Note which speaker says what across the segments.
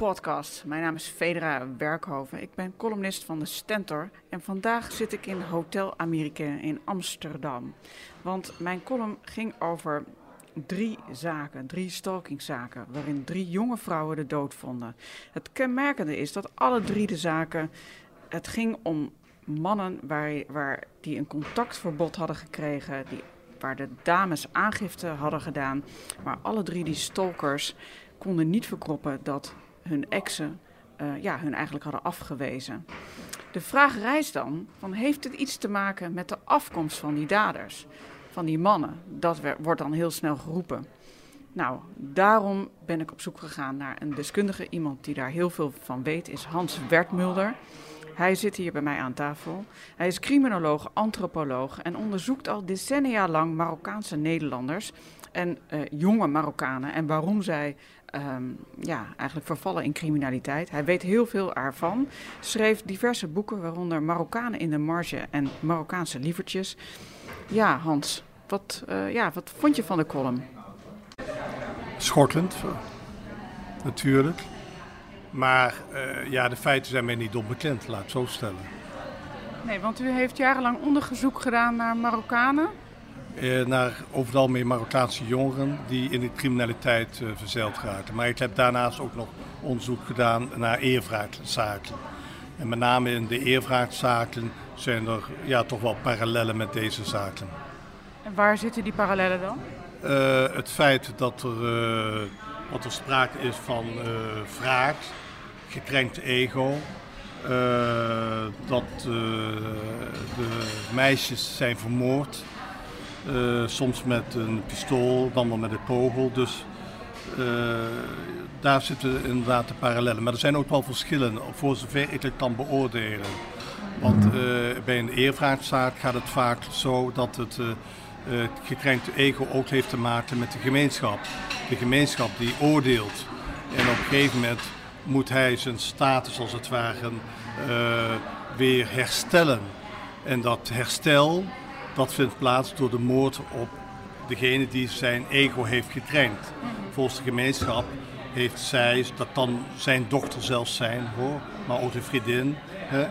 Speaker 1: podcast. Mijn naam is Federa Werkhoven. Ik ben columnist van de Stentor en vandaag zit ik in Hotel Amerika in Amsterdam. Want mijn column ging over drie zaken, drie stalkingzaken, waarin drie jonge vrouwen de dood vonden. Het kenmerkende is dat alle drie de zaken, het ging om mannen waar, waar die een contactverbod hadden gekregen, die, waar de dames aangifte hadden gedaan. Maar alle drie die stalkers konden niet verkroppen dat hun exen uh, ja, hun eigenlijk hadden afgewezen. De vraag rijst dan: van, heeft het iets te maken met de afkomst van die daders, van die mannen? Dat wordt dan heel snel geroepen. Nou, daarom ben ik op zoek gegaan naar een deskundige, iemand die daar heel veel van weet, is Hans Wertmulder. Hij zit hier bij mij aan tafel. Hij is criminoloog, antropoloog en onderzoekt al decennia lang Marokkaanse Nederlanders en uh, jonge Marokkanen en waarom zij um, ja, eigenlijk vervallen in criminaliteit. Hij weet heel veel ervan. Schreef diverse boeken, waaronder Marokkanen in de Marge en Marokkaanse Lievertjes. Ja, Hans, wat, uh, ja, wat vond je van de column?
Speaker 2: Schokkend, natuurlijk. Maar uh, ja, de feiten zijn mij niet onbekend, laat het zo stellen.
Speaker 1: Nee, want u heeft jarenlang onderzoek gedaan naar Marokkanen.
Speaker 2: Eh, naar over het algemeen Marokkaanse jongeren die in de criminaliteit eh, verzeild raken. Maar ik heb daarnaast ook nog onderzoek gedaan naar eerwraakzaken. En met name in de eerwraakzaken zijn er ja, toch wel parallellen met deze zaken.
Speaker 1: En waar zitten die parallellen dan?
Speaker 2: Uh, het feit dat er, uh, dat er sprake is van uh, wraak, gekrenkt ego. dat de meisjes zijn vermoord uh, soms met een pistool, dan wel met een kogel. Dus uh, daar zitten inderdaad de parallellen. Maar er zijn ook wel verschillen, voor zover ik het kan beoordelen. Want uh, bij een eervraagzaak gaat het vaak zo dat het, het gekrenkte ego ook heeft te maken met de gemeenschap. De gemeenschap die oordeelt. En op een gegeven moment moet hij zijn status als het ware weer herstellen. En dat herstel, dat vindt plaats door de moord op degene die zijn ego heeft getraind. Volgens de gemeenschap heeft zij, dat kan zijn dochter zelfs zijn hoor, maar ook een vriendin, hè, uh,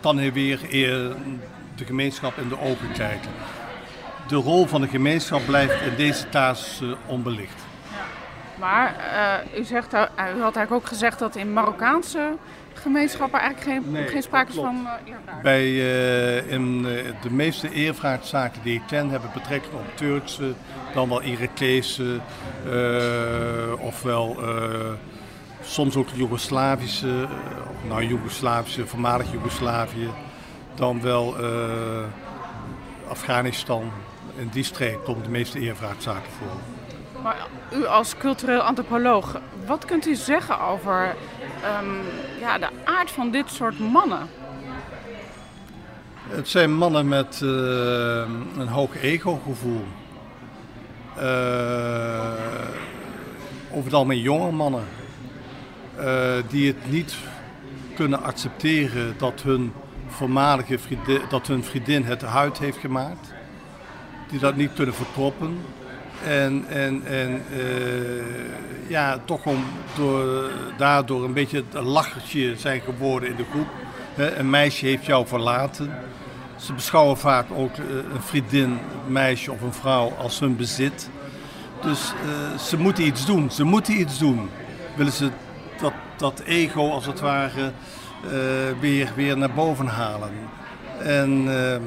Speaker 2: kan hij weer de gemeenschap in de ogen kijken. De rol van de gemeenschap blijft in deze taas onbelicht.
Speaker 1: Maar uh, u, zegt, u had eigenlijk ook gezegd dat in Marokkaanse gemeenschappen eigenlijk geen, geen sprake is van uh,
Speaker 2: Bij in, de meeste eervraagzaken die ik ken hebben betrekking op Turkse, dan wel Irakese, ofwel soms ook Joegoslavische, nou Joegoslavische, voormalig Joegoslavië, dan wel Afghanistan. In die streek komen de meeste eervraagzaken voor.
Speaker 1: Maar u als cultureel antropoloog, wat kunt u zeggen over um, ja, de aard van dit soort mannen?
Speaker 2: Het zijn mannen met uh, een hoog egogevoel. Uh, over het algemeen jonge mannen. Uh, die het niet kunnen accepteren dat hun voormalige vriendin, dat hun vriendin het huid heeft gemaakt. Die dat niet kunnen verkroppen. En, en, en uh, ja, toch om door, daardoor een beetje het lachertje zijn geworden in de groep. een meisje heeft jou verlaten. Ze beschouwen vaak ook uh, een vriendin, een meisje of een vrouw als hun bezit. Dus uh, ze moeten iets doen. Ze moeten iets doen. Willen ze dat, dat ego als het ware weer, weer naar boven halen. En ehm,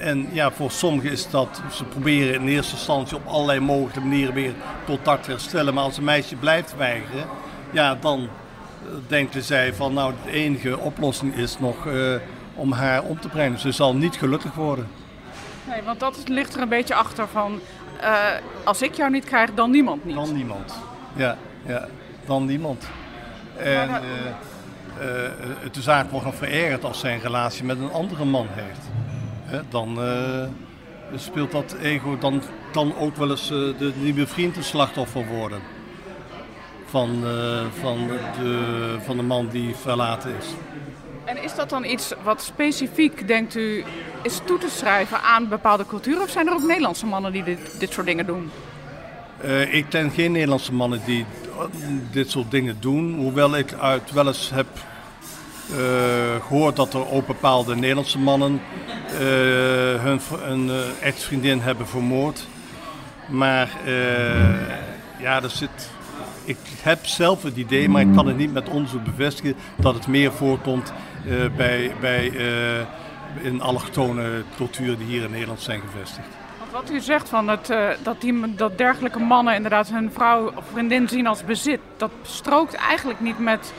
Speaker 2: en ja, voor sommigen is dat, ze proberen in eerste instantie op allerlei mogelijke manieren weer contact te herstellen. Maar als een meisje blijft weigeren, ja, dan uh, denken zij van nou, de enige oplossing is nog uh, om haar om te brengen. Ze zal niet gelukkig worden.
Speaker 1: Nee, want dat ligt er een beetje achter van, uh, als ik jou niet krijg, dan niemand niet.
Speaker 2: Dan niemand, ja, ja dan niemand. En de zaak wordt nog verergerd als zij een relatie met een andere man heeft dan uh, speelt dat ego dan, dan ook wel eens uh, de nieuwe vriend een slachtoffer worden. Van, uh, van, de, van de man die verlaten is.
Speaker 1: En is dat dan iets wat specifiek, denkt u, is toe te schrijven aan bepaalde culturen? Of zijn er ook Nederlandse mannen die dit, dit soort dingen doen?
Speaker 2: Uh, ik ken geen Nederlandse mannen die dit soort dingen doen. Hoewel ik uit wel eens heb gehoord dat er ook bepaalde Nederlandse mannen uh, hun een ex-vriendin hebben vermoord. Maar ja, er zit, ik heb zelf het idee, maar ik kan het niet met onderzoek bevestigen, dat het meer voorkomt bij, bij in allochtone culturen die hier in Nederland zijn gevestigd.
Speaker 1: Wat u zegt van het, uh, dat, die, dat dergelijke mannen inderdaad hun vrouw of vriendin zien als bezit, dat strookt eigenlijk niet met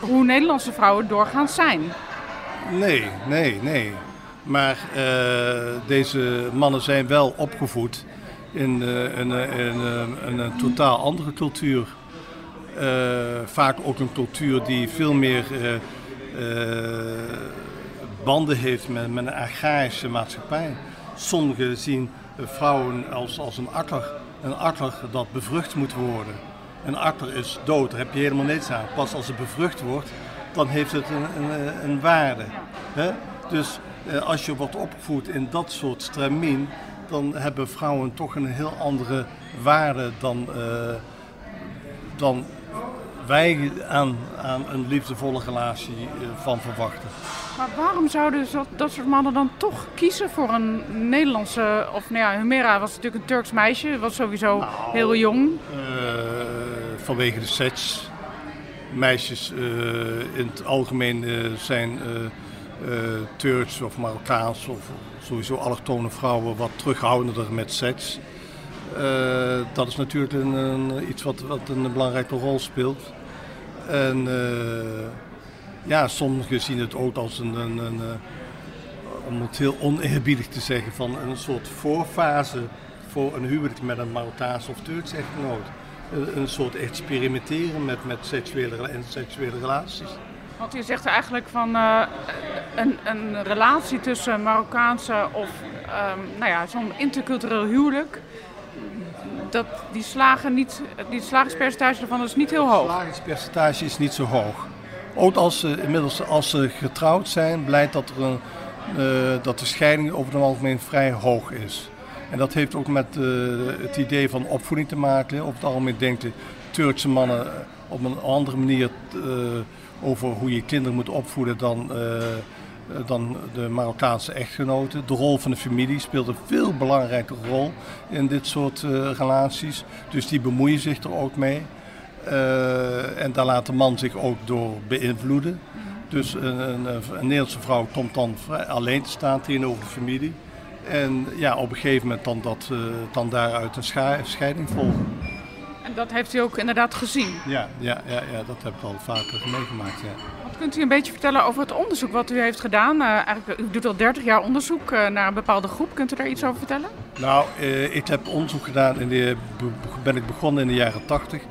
Speaker 1: hoe Nederlandse vrouwen doorgaans zijn.
Speaker 2: Nee, nee, nee. Maar uh, deze mannen zijn wel opgevoed in, in, in een totaal andere cultuur. vaak ook een cultuur die veel meer banden heeft met, met een agrarische maatschappij. Sommigen zien vrouwen als, als een akker, een akker dat bevrucht moet worden. Een akker is dood, daar heb je helemaal niets aan. Pas als het bevrucht wordt, dan heeft het een, een, een waarde. Dus eh, als je wordt opgevoed in dat soort stramien, dan hebben vrouwen toch een heel andere waarde dan, uh, dan wij aan, aan een liefdevolle relatie eh, van verwachten.
Speaker 1: Maar waarom zouden dat, dat soort mannen dan toch kiezen voor een Nederlandse... Of nou ja, Humera was natuurlijk een Turks meisje, was sowieso nou, heel jong. Uh,
Speaker 2: vanwege de sets. Meisjes uh, in het algemeen uh, zijn Turks of Marokkaans of sowieso allochtone vrouwen wat terughoudender met seks. dat is natuurlijk een, een, iets wat, wat een belangrijke rol speelt. En ja, sommigen zien het ook als een, een, eh, om het heel oneerbiedig te zeggen, van een soort voorfase voor een huwelijk met een Marokkaanse of Turks echtgenoot. Een, een soort experimenteren met, met seksuele en seksuele relaties.
Speaker 1: Want je zegt eigenlijk van uh, een, een relatie tussen Marokkaanse of um, nou ja, zo'n intercultureel huwelijk. Dat, die, slagen niet, die slagingspercentage ervan is niet heel hoog. Het
Speaker 2: slagingspercentage is niet zo hoog. Ook als ze inmiddels als ze getrouwd zijn, blijkt dat, er een, uh, dat de scheiding over het algemeen vrij hoog is. En dat heeft ook met uh, het idee van opvoeding te maken. Op het algemeen denken Turkse mannen op een andere manier uh, over hoe je kinderen moet opvoeden dan, dan de Marokkaanse echtgenoten. De rol van de familie speelt een veel belangrijke rol in dit soort relaties. Dus die bemoeien zich er ook mee. Uh, en daar laat de man zich ook door beïnvloeden. Dus een, een, een, Nederlandse vrouw komt dan alleen te staan tegenover de familie. En ja, op een gegeven moment dan, dat, uh, dan daaruit een scheiding volgen.
Speaker 1: En dat heeft u ook inderdaad gezien?
Speaker 2: Ja, ja, ja, ja dat heb ik al vaker meegemaakt. Ja.
Speaker 1: Wat kunt u een beetje vertellen over het onderzoek wat u heeft gedaan? Uh, eigenlijk, u doet al 30 jaar onderzoek naar een bepaalde groep. Kunt u daar iets over vertellen?
Speaker 2: Nou, ik heb onderzoek gedaan, in de, ben ik begonnen in de jaren 80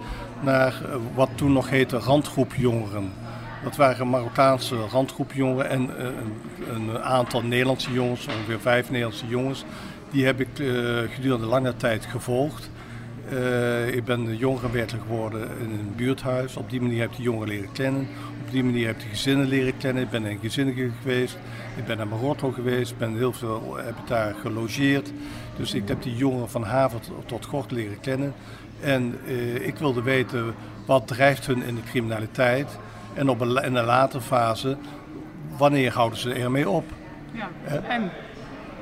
Speaker 2: naar eh, wat toen nog heette randgroep jongeren. Dat waren Marokkaanse randgroep jongeren en eh, een, een, aantal Nederlandse jongens, ongeveer vijf Nederlandse jongens. Die heb ik uh, gedurende lange tijd gevolgd. Uh, ik ben jongerenwerker geworden in een buurthuis. Op die manier heb ik de jongeren leren kennen. Op die manier heb ik de gezinnen leren kennen. Ik ben in gezinnen geweest. Ik ben naar Marokko geweest. Ben heel veel heb ik daar gelogeerd. Dus ik heb die jongeren van haven tot gort leren kennen. En ik wilde weten wat drijft hun in de criminaliteit. En op een, in een latere fase, wanneer houden ze ermee op?
Speaker 1: Ja, en?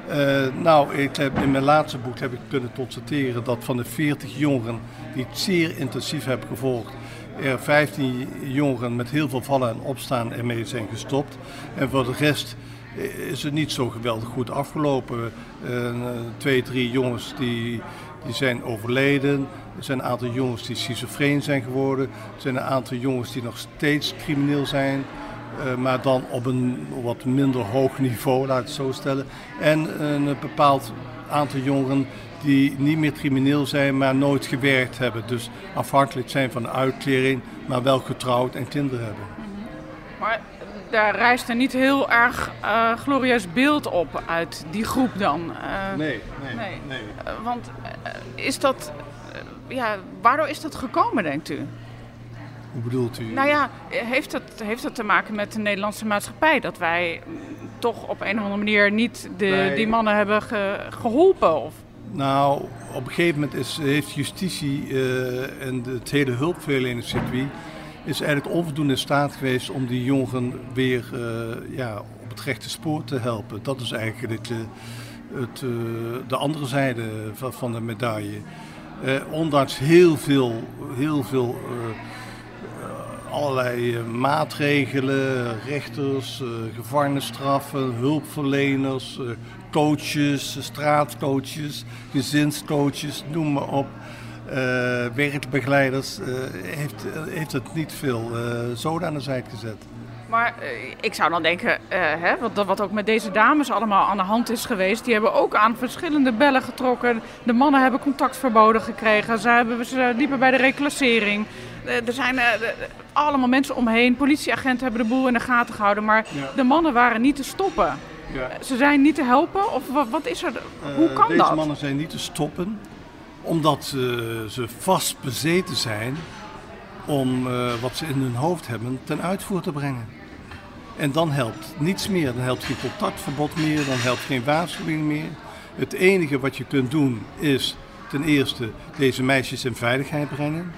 Speaker 2: Uh, nou, ik heb, in mijn laatste boek heb ik kunnen constateren dat van de 40 jongeren die het zeer intensief hebben gevolgd, er 15 jongeren met heel veel vallen en opstaan ermee zijn gestopt. En voor de rest is het niet zo geweldig goed afgelopen. Uh, twee, drie jongens die, die zijn overleden. Er zijn een aantal jongens die schizofreen zijn geworden. Er zijn een aantal jongens die nog steeds crimineel zijn. Uh, maar dan op een wat minder hoog niveau, laat ik het zo stellen. En een bepaald aantal jongeren die niet meer crimineel zijn, maar nooit gewerkt hebben. Dus afhankelijk zijn van de uitkering, maar wel getrouwd en kinderen hebben.
Speaker 1: Maar daar rijst er niet heel erg uh, glorieus beeld op uit die groep dan.
Speaker 2: Uh, nee, nee, nee. nee.
Speaker 1: want is dat ja, waardoor is dat gekomen, denkt u?
Speaker 2: Hoe bedoelt u?
Speaker 1: Nou ja, heeft dat, heeft dat te maken met de Nederlandse maatschappij? Dat wij toch op een of andere manier niet de, die mannen hebben geholpen? Of?
Speaker 2: Nou, op een gegeven moment is, heeft justitie uh, en het hele hulpverleningscircuit is eigenlijk onvoldoende in staat geweest om die jongeren weer uh, ja, op het rechte spoor te helpen. Dat is eigenlijk het, het, uh, de andere zijde van, van de medaille. ondanks heel veel, heel veel allerlei eh, maatregelen, rechters, eh, gevangenisstraffen, hulpverleners, eh, coaches, straatcoaches, gezinscoaches, noem maar op. Uh, werkbegeleiders, heeft, heeft het niet veel zoden aan de zijde gezet.
Speaker 1: Maar ik zou dan denken, hè, wat, wat ook met deze dames allemaal aan de hand is geweest, die hebben ook aan verschillende bellen getrokken. De mannen hebben contactverboden gekregen, ze, hebben, ze liepen bij de reclassering. er zijn allemaal mensen omheen. Politieagenten hebben de boel in de gaten gehouden. Maar de mannen waren niet te stoppen. Ja. Ze zijn niet te helpen? Of wat, wat is er? Hoe
Speaker 2: eh,
Speaker 1: kan
Speaker 2: deze
Speaker 1: dat?
Speaker 2: Deze mannen zijn niet te stoppen. Omdat ze vast bezeten zijn om wat ze in hun hoofd hebben ten uitvoer te brengen. En dan helpt niets meer. Dan helpt geen contactverbod meer. Dan helpt geen waarschuwing meer. Het enige wat je kunt doen is ten eerste deze meisjes in veiligheid brengen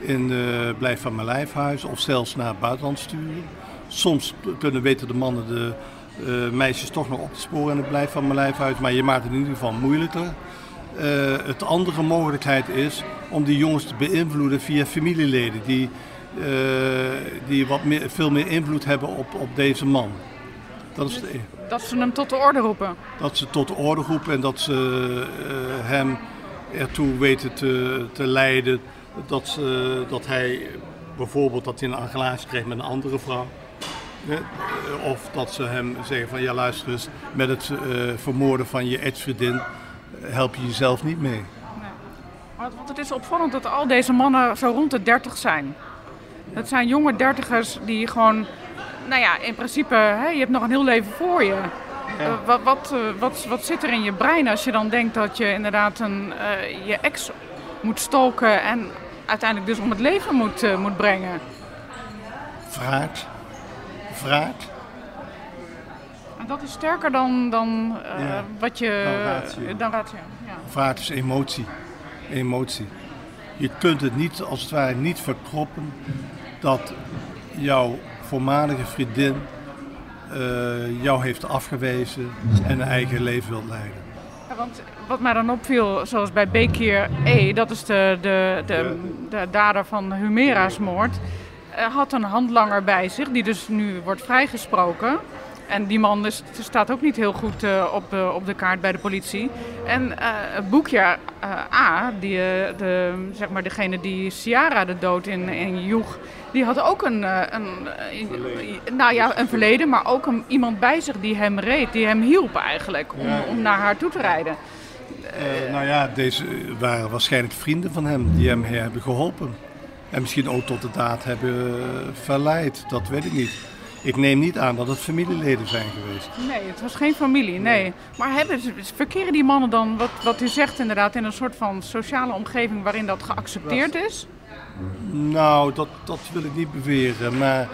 Speaker 2: in uh, Blijf van mijn lijfhuis of zelfs naar het buitenland sturen. Soms kunnen weten de mannen de uh, meisjes toch nog op te sporen in het Blijf van mijn lijfhuis, maar je maakt het in ieder geval moeilijker. Uh, het andere mogelijkheid is om die jongens te beïnvloeden via familieleden die, die wat meer, veel meer invloed hebben op, op deze man.
Speaker 1: Dat, is de, dat ze hem tot de orde roepen?
Speaker 2: Dat ze tot de orde roepen en dat ze hem ertoe weten te, te leiden dat, ze, dat hij bijvoorbeeld dat hij een relatie kreeg met een andere vrouw. Of dat ze hem zeggen van ja luister eens, met het uh, vermoorden van je ex-vriendin help je jezelf niet mee. Nee.
Speaker 1: Want het is opvallend dat al deze mannen zo rond de 30 zijn. Het zijn jonge dertigers die gewoon, nou ja, in principe, hè, je hebt nog een heel leven voor je. Ja. Uh, wat, wat, uh, wat, wat zit er in je brein als je dan denkt dat je inderdaad een, je ex moet stalken en uiteindelijk dus om het leven moet, uh, moet brengen.
Speaker 2: Vraat. Vraat.
Speaker 1: En dat is sterker dan, dan ja. wat je... Dan ratio.
Speaker 2: Ja. Vraat is emotie. Emotie. Je kunt het niet, als het ware, niet verkroppen dat jouw voormalige vriendin uh, jou heeft afgewezen en een eigen leven wilt leiden.
Speaker 1: Ja, want wat mij dan opviel, zoals bij Bekir E, dat is de, de, de, de dader van Humera's moord, uh, had een handlanger bij zich, die dus nu wordt vrijgesproken. En die man is, staat ook niet heel goed uh, op, uh, op de kaart bij de politie. En uh, het boekje A, die, de, zeg maar degene die Ciara de dood in, in joeg, die had ook een, een, nou ja, een verleden, maar ook een, iemand bij zich die hem reed, die hem hielp eigenlijk om, ja. om naar haar toe te rijden.
Speaker 2: Uh, nou ja, deze waren waarschijnlijk vrienden van hem die hem hebben geholpen. En misschien ook tot de daad hebben verleid, dat weet ik niet. Ik neem niet aan dat het familieleden zijn geweest.
Speaker 1: Nee, het was geen familie, nee. Maar hebben, verkeren die mannen dan, wat, wat u zegt inderdaad, in een soort van sociale omgeving waarin dat geaccepteerd is?
Speaker 2: Nou, dat, dat wil ik niet beweren. Maar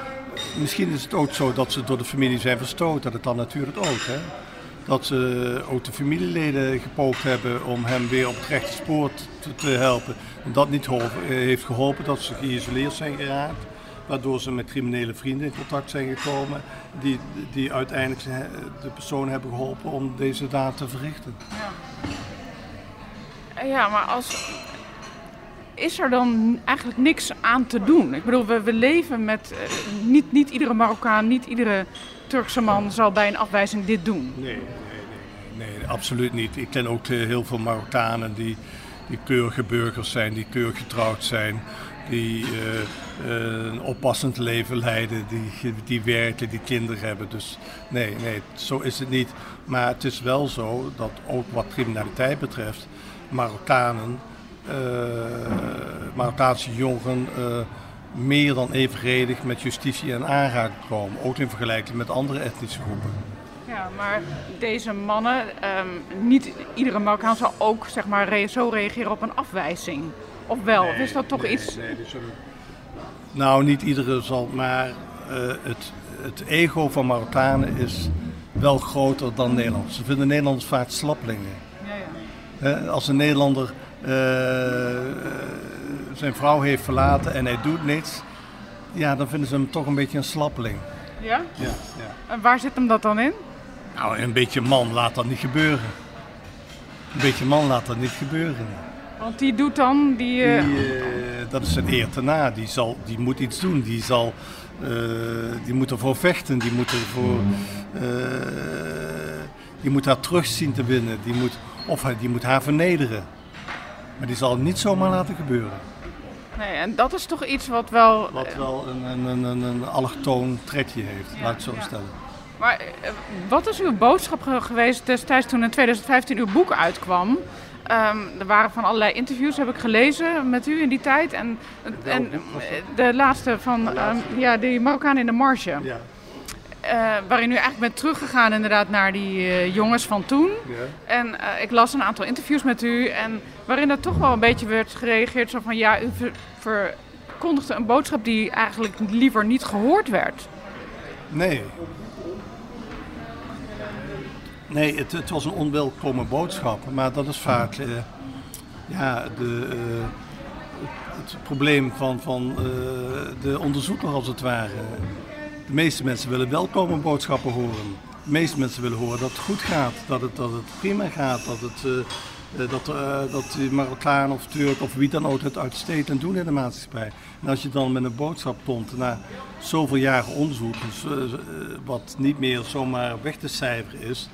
Speaker 2: misschien is het ook zo dat ze door de familie zijn verstoten. Dat kan natuurlijk ook, hè dat ze ook de familieleden gepoogd hebben om hem weer op het rechte spoor te, te helpen. En dat niet heeft geholpen, dat ze geïsoleerd zijn geraakt. Waardoor ze met criminele vrienden in contact zijn gekomen, die, die uiteindelijk de persoon hebben geholpen om deze daad te verrichten.
Speaker 1: Ja, ja maar als, is er dan eigenlijk niks aan te doen? Ik bedoel, we, we leven met. Uh, niet, niet iedere Marokkaan, niet iedere Turkse man zal bij een afwijzing dit doen.
Speaker 2: Nee, nee, nee, nee absoluut niet. Ik ken ook heel veel Marokkanen die, die keurige burgers zijn, die keurig getrouwd zijn, die uh, een oppassend leven leiden, die, die werken, die kinderen hebben. Dus nee, nee, zo is het niet. Maar het is wel zo dat ook wat criminaliteit betreft, Marokkanen, uh, Marokkaanse jongeren meer dan evenredig met justitie en aanraking komen. Ook in vergelijking met andere etnische groepen.
Speaker 1: Ja, maar deze mannen, um, niet iedere Marokkaan zal ook zeg maar, zo reageren op een afwijzing. Of wel? Nee, of is dat toch
Speaker 2: nee,
Speaker 1: iets...
Speaker 2: Nee, dus, nou, niet iedere zal, maar uh, het, het ego van Marokkanen is wel groter dan Nederlanders. Ze vinden Nederlanders vaak slappelingen. Ja, ja. als een Nederlander zijn vrouw heeft verlaten en hij doet niets, ja, dan vinden ze hem toch een beetje een slappeling.
Speaker 1: Ja?
Speaker 2: Ja. ja.
Speaker 1: En waar zit hem dat dan in?
Speaker 2: Nou, een beetje man laat dat niet gebeuren. Een beetje man laat dat niet gebeuren.
Speaker 1: Want die doet dan, die...
Speaker 2: Die uh, dat is een eer te na. Die, zal, die moet iets doen. Die, zal, uh, die moet ervoor vechten. Die moet, ervoor, die moet haar terug zien te winnen. Die moet, of die moet haar vernederen. Maar die zal het niet zomaar laten gebeuren.
Speaker 1: Nee, en dat is toch iets wat wel...
Speaker 2: Wat wel een, een, een, een allochtoon trekje heeft, ja, laat ik het zo ja. stellen.
Speaker 1: Maar wat is uw boodschap geweest destijds toen in 2015 uw boek uitkwam? Um, er waren van allerlei interviews, heb ik gelezen met u in die tijd. En, en de laatste van um, ja, die Marokkaan in de Marge. Ja. Uh, waarin u eigenlijk bent teruggegaan inderdaad naar die uh, jongens van toen. Ja. En uh, ik las een aantal interviews met u. En waarin er toch wel een beetje werd gereageerd. Zo van ja, u ver verkondigde een boodschap die eigenlijk liever niet gehoord werd.
Speaker 2: Nee, Nee, het, het, was een onwelkome boodschap. Maar dat is vaak uh, ja, de, uh, het, probleem van, van uh, de onderzoeker als het ware. De meeste mensen willen welkome boodschappen horen. De meeste mensen willen horen dat het goed gaat, dat het, dat het prima gaat, dat, het, dat, dat die Marokkaan of Turk of wie dan ook het uitstekend doen in de maatschappij. En als je dan met een boodschap komt na zoveel jaren onderzoek, dus, wat niet meer zomaar weg te cijferen is,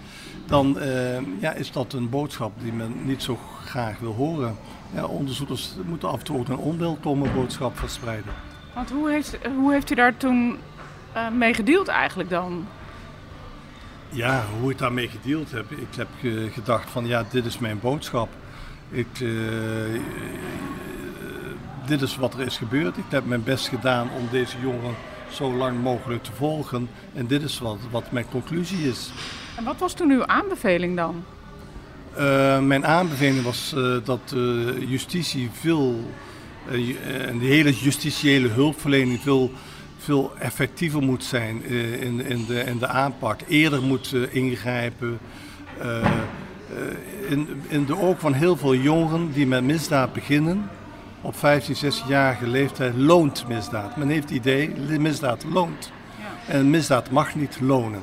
Speaker 2: dan uh, ja, is dat een boodschap die men niet zo graag wil horen. Ja, onderzoekers moeten af en toe ook een onwelkome boodschap verspreiden.
Speaker 1: Want hoe heeft, hoe heeft u daar toen uh, mee gedeeld eigenlijk dan?
Speaker 2: Ja, hoe ik daarmee gedeeld heb. Ik heb gedacht van ja, dit is mijn boodschap. Ik, uh, dit is wat er is gebeurd. Ik heb mijn best gedaan om deze jongeren zo lang mogelijk te volgen. En dit is wat, wat mijn conclusie is.
Speaker 1: En wat was toen uw aanbeveling dan?
Speaker 2: Uh, mijn aanbeveling was uh, dat uh, justitie veel, en de hele justitiële hulpverlening veel, veel effectiever moet zijn in, in, de, in de aanpak. Eerder moet ingrijpen. in, in de oog van heel veel jongeren die met misdaad beginnen, op 15, 16-jarige leeftijd, loont misdaad. Men heeft het idee, misdaad loont. Ja. En misdaad mag niet lonen.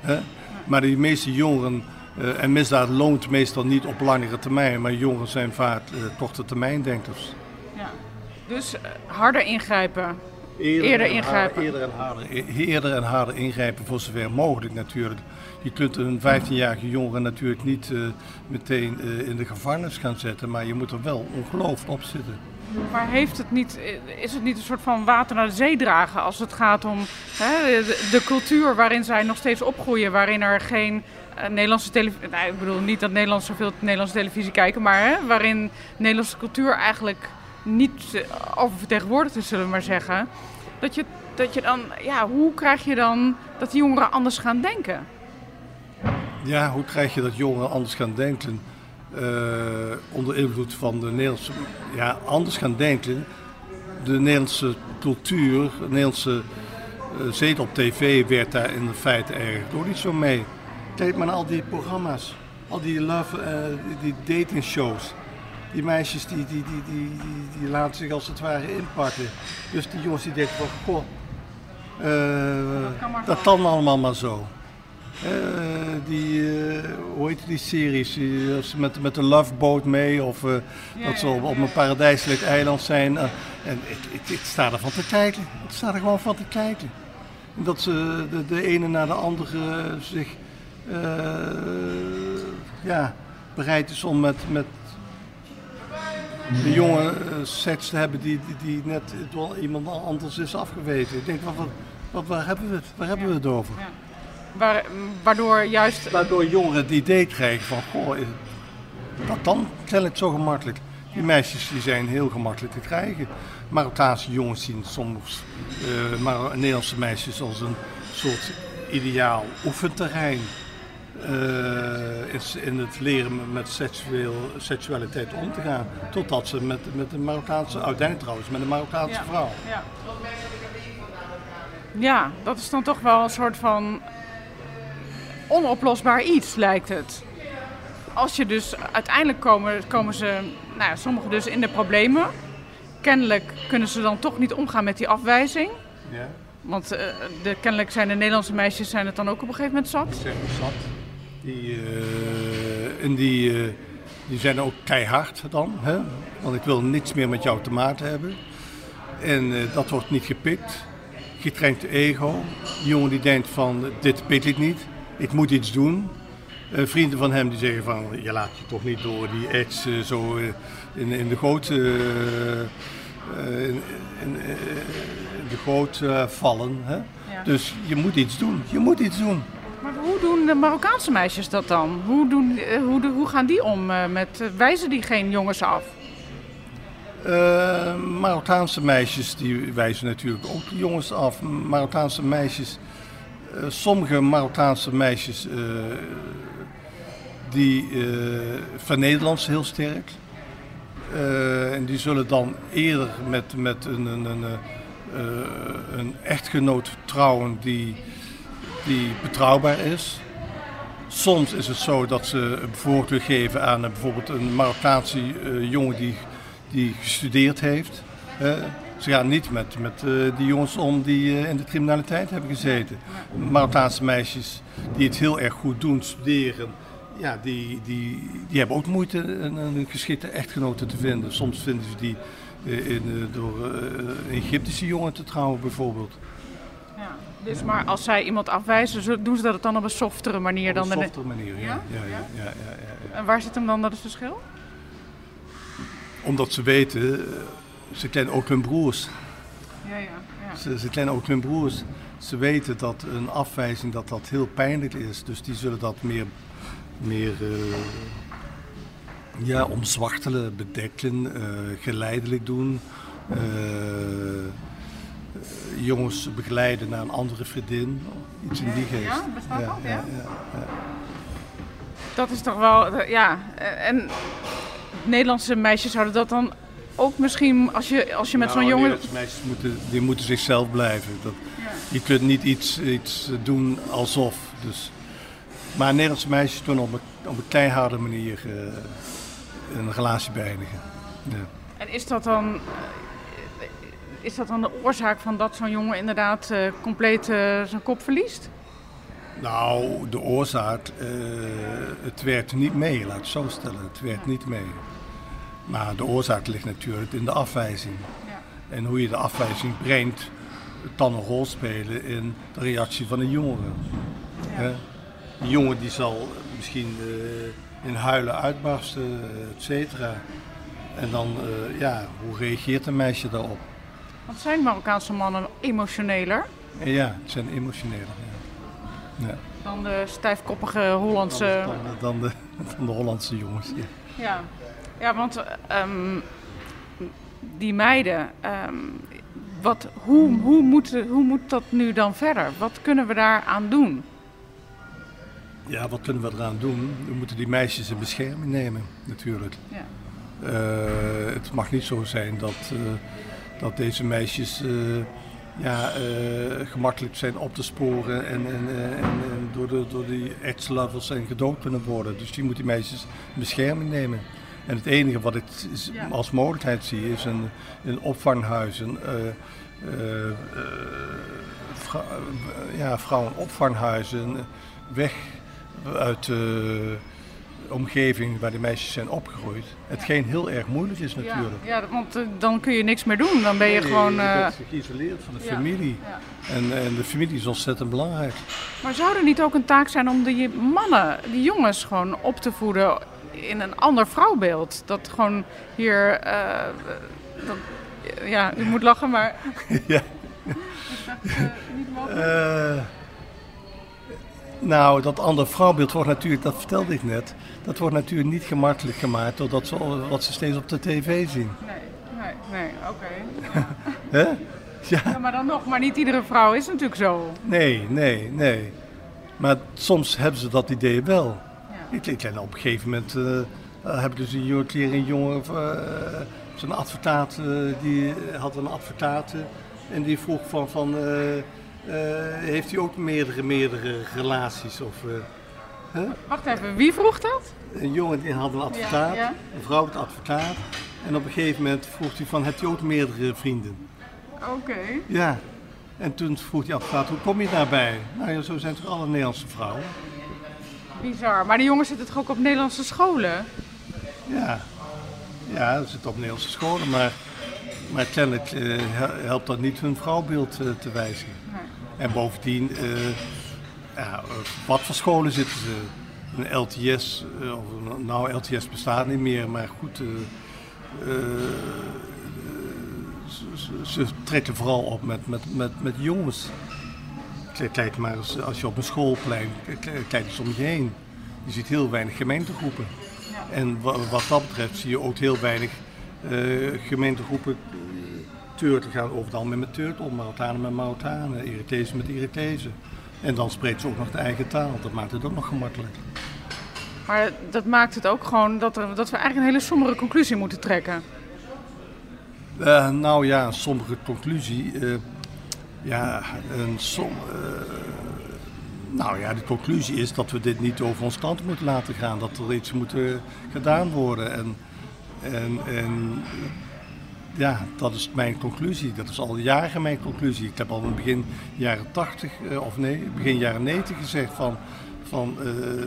Speaker 2: Hè? Maar de meeste jongeren, uh, en misdaad loont meestal niet op langere termijn, maar jongeren zijn vaak uh, korte termijndenkers.
Speaker 1: Ja. Dus uh, harder ingrijpen. Eerder, eerder ingrijpen.
Speaker 2: eerder, en harder, eerder en harder ingrijpen voor zover mogelijk natuurlijk. Je kunt een 15-jarige jongere natuurlijk niet meteen in de gevangenis gaan zetten, maar je moet er wel ongelooflijk op zitten.
Speaker 1: Maar heeft het niet, is het niet een soort van water naar de zee dragen als het gaat om hè, de, cultuur waarin zij nog steeds opgroeien, waarin er geen Nederlandse televisie, nou, ik bedoel niet dat Nederlanders zoveel Nederlandse televisie kijken, maar hè, waarin Nederlandse cultuur eigenlijk niet oververtegenwoordigd is, zullen we maar zeggen. Dat je, dat je dan, ja, hoe krijg je dan dat die jongeren anders gaan denken?
Speaker 2: Ja, hoe krijg je dat jongeren anders gaan denken? uh, onder invloed van de Nederlandse, ja, anders gaan denken. De Nederlandse cultuur, de Nederlandse uh, zetel op tv werd daar in feite eigenlijk ook niet zo mee. Kijk maar naar al die programma's, al die love, uh, die, dating shows. Die meisjes die, die, die, die, die, die, laten zich als het ware inpakken. Dus die jongens die denken van, goh, dat, dat kan allemaal maar zo. Uh, die, uh, hoe heet die series? Met, met de Love Boat mee of ja, dat ze op, op een paradijselijk eiland zijn. en ik, sta er van te kijken. Ik sta er gewoon van te kijken. En dat ze de, de ene na de andere zich ja, bereid is om met, met de jongen seks te hebben die, die, die net iemand anders is afgewezen. Ik denk, wat, wat, waar hebben we het, waar hebben we het over?
Speaker 1: Waardoor juist...
Speaker 2: Waardoor jongeren het idee krijgen van, goh, wat dan het zo gemakkelijk? Die meisjes die zijn heel gemakkelijk te krijgen. Marokkaanse jongens zien soms uh, maar Nederlandse meisjes als een soort ideaal oefenterrein. Uh, in het leren met seksueel, seksualiteit om te gaan. Totdat ze met, met de Marokkaanse, uiteindelijk trouwens, met een Marokkaanse
Speaker 1: ja.
Speaker 2: vrouw.
Speaker 1: Ja. ja, dat is dan toch wel een soort van onoplosbaar iets, lijkt het. als je dus uiteindelijk komen, komen ze, nou ja, sommigen dus in de problemen. Kennelijk kunnen ze dan toch niet omgaan met die afwijzing.
Speaker 2: Ja.
Speaker 1: Want eh, de, kennelijk zijn de Nederlandse meisjes zijn het dan ook op een gegeven moment zat.
Speaker 2: Zeg maar zat. Die, eh, en die, eh, die zijn ook keihard dan. Hè? Want ik wil niets meer met jou te maken hebben. En dat wordt niet gepikt. Getraind ego. Die jongen die denkt van dit pik ik niet. Ik moet iets doen. Eh, vrienden van hem die zeggen van je laat je toch niet door die edge eh, zo eh, in, in de goot, in, in, de goot vallen. Hè?
Speaker 1: Ja.
Speaker 2: Dus je moet iets doen. Je moet iets doen.
Speaker 1: Maar hoe doen de Marokkaanse meisjes dat dan? Hoe, doen, hoe, de- hoe gaan die om met, wijzen die geen jongens af?
Speaker 2: Marokkaanse meisjes die wijzen natuurlijk ook de jongens af. Marokkaanse meisjes, sommige Marokkaanse meisjes eh, die eh vernederen ze heel sterk. Eh, en die zullen dan eerder met, met een, een, een, eh, een echtgenoot trouwen die, die betrouwbaar is. Soms is het zo dat ze een voorkeur geven aan eh, bijvoorbeeld een Marokkaanse eh, jongen die, die gestudeerd heeft. Ze gaan niet met, met eh, die jongens om die eh, in de criminaliteit hebben gezeten. Marokkaanse meisjes die het heel erg goed doen, studeren, ja, die, die, die hebben ook moeite een, een geschikte echtgenote te vinden. Soms vinden ze die eh, in, door een Egyptische jongen te trouwen bijvoorbeeld.
Speaker 1: Ja. Dus maar als zij iemand afwijzen, doen ze dat dan op een softere manier dan
Speaker 2: Op een
Speaker 1: de...
Speaker 2: softere manier, ja.
Speaker 1: Ja?
Speaker 2: Ja? Ja, ja.
Speaker 1: En waar zit hem dan dat het verschil?
Speaker 2: Omdat ze weten, ze kennen ook hun broers.
Speaker 1: Ja, ja, ja.
Speaker 2: Ze, ze kennen ook hun broers. Ze weten dat een afwijzing dat dat heel pijnlijk is. Dus die zullen dat meer, meer eh, ja, omzwachtelen, bedekken, eh, geleidelijk doen. Eh, jongens begeleiden naar een andere vriendin. Iets in die geest.
Speaker 1: ja, bestaat dat, ja?
Speaker 2: ja.
Speaker 1: Dat is toch wel, ja. En Nederlandse meisjes zouden dat dan ook misschien, als je, als je met
Speaker 2: Nou,
Speaker 1: zo'n jongen...
Speaker 2: Meisjes moeten, die moeten zichzelf blijven. Dat, Je kunt niet iets, iets doen alsof. Dus. Maar Nederlandse meisjes doen op een, op een keiharde manier eh, een relatie beëindigen. Ja.
Speaker 1: En is dat dan, eh, is dat dan de oorzaak van dat zo'n jongen inderdaad eh, compleet zijn kop verliest?
Speaker 2: Nou, de oorzaak, het werkt niet mee, laat ik het zo stellen. Het werkt niet mee. Maar de oorzaak ligt natuurlijk in de afwijzing.
Speaker 1: Ja.
Speaker 2: En hoe je de afwijzing brengt, kan een rol spelen in de reactie van een jongere. Hè? Die jongen die zal misschien eh, in huilen uitbarsten, et cetera. En dan, eh, ja, hoe reageert een meisje daarop?
Speaker 1: Want zijn Marokkaanse mannen emotioneler
Speaker 2: ja, het zijn emotionele. Ja. Ja.
Speaker 1: dan de stijfkoppige Hollandse...
Speaker 2: Dan, dan, de, dan de Hollandse jongens. Ja.
Speaker 1: Ja, ja want ehm, die meiden, ehm, wat, hoe, hoe, moet, hoe moet dat nu dan verder? Wat kunnen we daaraan doen?
Speaker 2: ja, wat kunnen we eraan doen? We moeten die meisjes in bescherming nemen, natuurlijk.
Speaker 1: Ja.
Speaker 2: Eh, het mag niet zo zijn dat, eh, dat deze meisjes eh, ja, gemakkelijk zijn op te sporen en, en, en, en door, de, door die ex-lovers en gedood kunnen worden. Dus die moet die meisjes in bescherming nemen. En het enige wat ik als mogelijkheid zie is een, een opvanghuis, een eh, eh, eh, vrou- eh, ja, vrouwenopvanghuizen, weg uit de omgeving waar die meisjes zijn opgegroeid. Hetgeen heel erg moeilijk is natuurlijk.
Speaker 1: Ja, ja, want dan kun je niks meer doen. Dan ben je
Speaker 2: Nee,
Speaker 1: gewoon...
Speaker 2: je bent geïsoleerd van de
Speaker 1: ja,
Speaker 2: familie.
Speaker 1: ja.
Speaker 2: En, en de familie is ontzettend belangrijk.
Speaker 1: Maar zou er niet ook een taak zijn om die mannen, die jongens gewoon op te voeden in een ander vrouwbeeld? Dat gewoon hier... eh, dat, ja, u moet lachen, maar...
Speaker 2: ja.
Speaker 1: Eh,
Speaker 2: nou, dat andere vrouwbeeld wordt natuurlijk, dat vertelde ik net, dat wordt natuurlijk niet gemakkelijk gemaakt doordat ze, wat ze steeds op de tv zien.
Speaker 1: Nee, nee, nee, oké.
Speaker 2: Hè? Ja,
Speaker 1: Ja, maar dan nog, maar niet iedere vrouw is natuurlijk zo.
Speaker 2: nee, nee, nee. Maar soms hebben ze dat idee wel. Ik ken op een gegeven moment uh, heb ik dus een jongen, keer een jongen, uh, zo'n advocaat, uh, die had een advocaat en die vroeg van, van heeft hij ook meerdere, meerdere relaties? Of,
Speaker 1: Wacht even, wie vroeg dat?
Speaker 2: Een jongen die had een advocaat,
Speaker 1: Ja, ja.
Speaker 2: een vrouw had een advocaat. En op een gegeven moment vroeg hij van, heb je ook meerdere vrienden?
Speaker 1: Oké.
Speaker 2: Ja. En toen vroeg die advocaat, hoe kom je daarbij? Nou ja, zo zijn toch alle Nederlandse vrouwen?
Speaker 1: Bizar. Maar die jongens zitten toch ook op Nederlandse scholen?
Speaker 2: Ja. Ja, ze zitten op Nederlandse scholen, maar, maar kennelijk eh, hel- helpt dat niet hun vrouwbeeld eh, te wijzigen.
Speaker 1: Nee.
Speaker 2: En bovendien, eh, ja, wat voor scholen zitten ze? Een LTS, of nou LTS bestaat niet meer, maar goed, ze, ze- ze trekken vooral op met, met, met, met jongens. Kijk, maar eens, als je op een schoolplein, k- kijk eens om je heen. Je ziet heel weinig gemeentegroepen. En wa- wat dat betreft zie je ook heel weinig eh, gemeentegroepen eh, Turken gaan over het algemeen met om, Marokkanen met Marokkanen, Irakezen met Irakezen. En dan spreken ze ook nog de eigen taal. Dat maakt het ook nog gemakkelijk.
Speaker 1: Maar dat maakt het ook gewoon dat, er, dat we eigenlijk een hele sombere conclusie moeten trekken.
Speaker 2: Eh, nou ja, een sombere conclusie. Ja, een som, eh, nou ja, de conclusie is dat we dit niet over ons kant moeten laten gaan. Dat er iets moet eh, gedaan worden. En, en, en ja, dat is mijn conclusie. Dat is al jaren mijn conclusie. Ik heb al in begin jaren 80, eh, of nee, begin jaren 90 gezegd van, van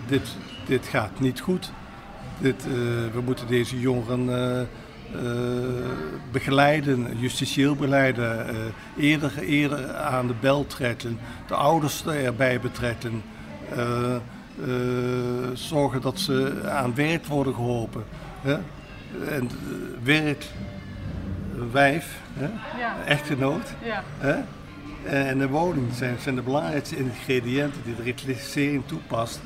Speaker 2: dit, dit gaat niet goed. Dit, we moeten deze jongeren begeleiden, justitieel begeleiden, eh, eerder, eerder aan de bel trekken, de ouders erbij betrekken, eh, eh, zorgen dat ze aan werk worden geholpen. Hè? En eh, werk, wijf, hè?
Speaker 1: Ja.
Speaker 2: echtgenoot
Speaker 1: Ja.
Speaker 2: hè? en een woning zijn, zijn de belangrijkste ingrediënten die de reclassering toepast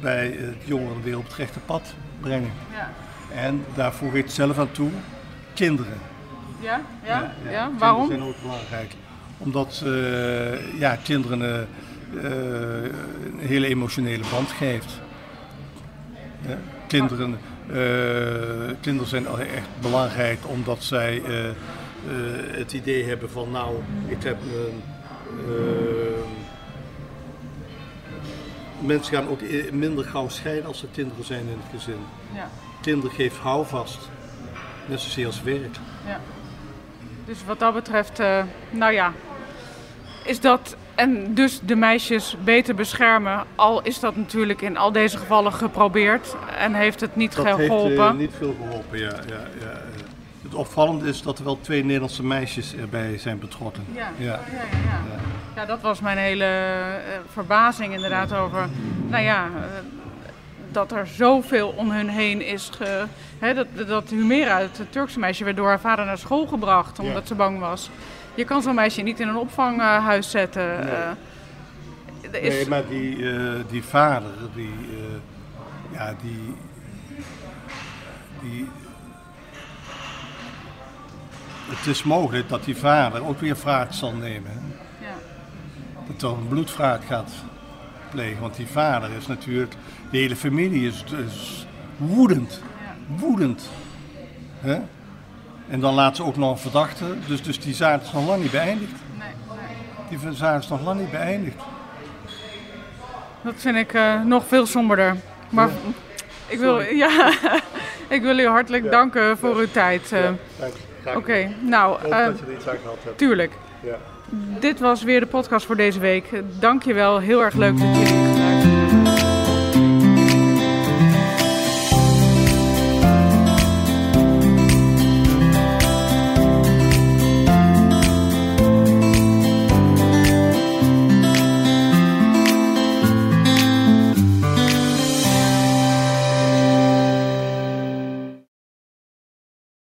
Speaker 2: bij het jongeren weer op het rechte pad brengen.
Speaker 1: Ja.
Speaker 2: En daar voeg ik zelf aan toe, kinderen.
Speaker 1: Ja? Ja? ja.
Speaker 2: Kinderen
Speaker 1: Waarom?
Speaker 2: zijn ook belangrijk. Omdat eh, ja, kinderen eh, een hele emotionele band geeft. Ja, kinderen, eh, kinderen zijn echt belangrijk omdat zij het idee hebben van nou, ik heb een... mensen gaan ook minder gauw scheiden als er kinderen zijn in het gezin.
Speaker 1: Ja.
Speaker 2: Kinderen geeft houvast, net zozeer als werk.
Speaker 1: ja. Dus wat dat betreft, eh, nou ja, is dat en dus de meisjes beter beschermen. Al is dat natuurlijk in al deze gevallen geprobeerd en heeft het niet
Speaker 2: Dat
Speaker 1: geholpen.
Speaker 2: heeft eh, niet veel geholpen, ja. ja, ja. Het opvallende is dat er wel twee Nederlandse meisjes erbij zijn betrokken.
Speaker 1: Ja.
Speaker 2: Ja.
Speaker 1: Ja, ja, ja. ja, dat was mijn hele eh, verbazing inderdaad over, nou ja, dat er zoveel om hun heen is. Ge, hè, dat, dat Humera, het Turkse meisje, werd door haar vader naar school gebracht omdat
Speaker 2: Ja.
Speaker 1: ze bang was. Je kan zo'n meisje niet in een opvanghuis zetten.
Speaker 2: Nee.
Speaker 1: eh. is,
Speaker 2: Nee, maar die, eh, die vader, die, eh, ja, die, die, het is mogelijk dat die vader ook weer wraak zal nemen. hè.
Speaker 1: ja.
Speaker 2: Dat er een bloedwraak gaat Want die vader is natuurlijk, de hele familie is dus woedend. Woedend. Hè? En dan laat ze ook nog een verdachte. Dus, dus die zaak is nog lang niet beëindigd. Die zaak is nog lang niet beëindigd.
Speaker 1: Dat vind ik eh, nog veel somberder. Maar ik, wil, ja, ik wil u hartelijk danken voor uw tijd. eh. Oké, nou, eh,
Speaker 2: er iets aan gehad hebt.
Speaker 1: tuurlijk.
Speaker 2: Ja.
Speaker 1: Dit was weer de podcast voor deze week. Dank je wel. Heel erg leuk dat jullie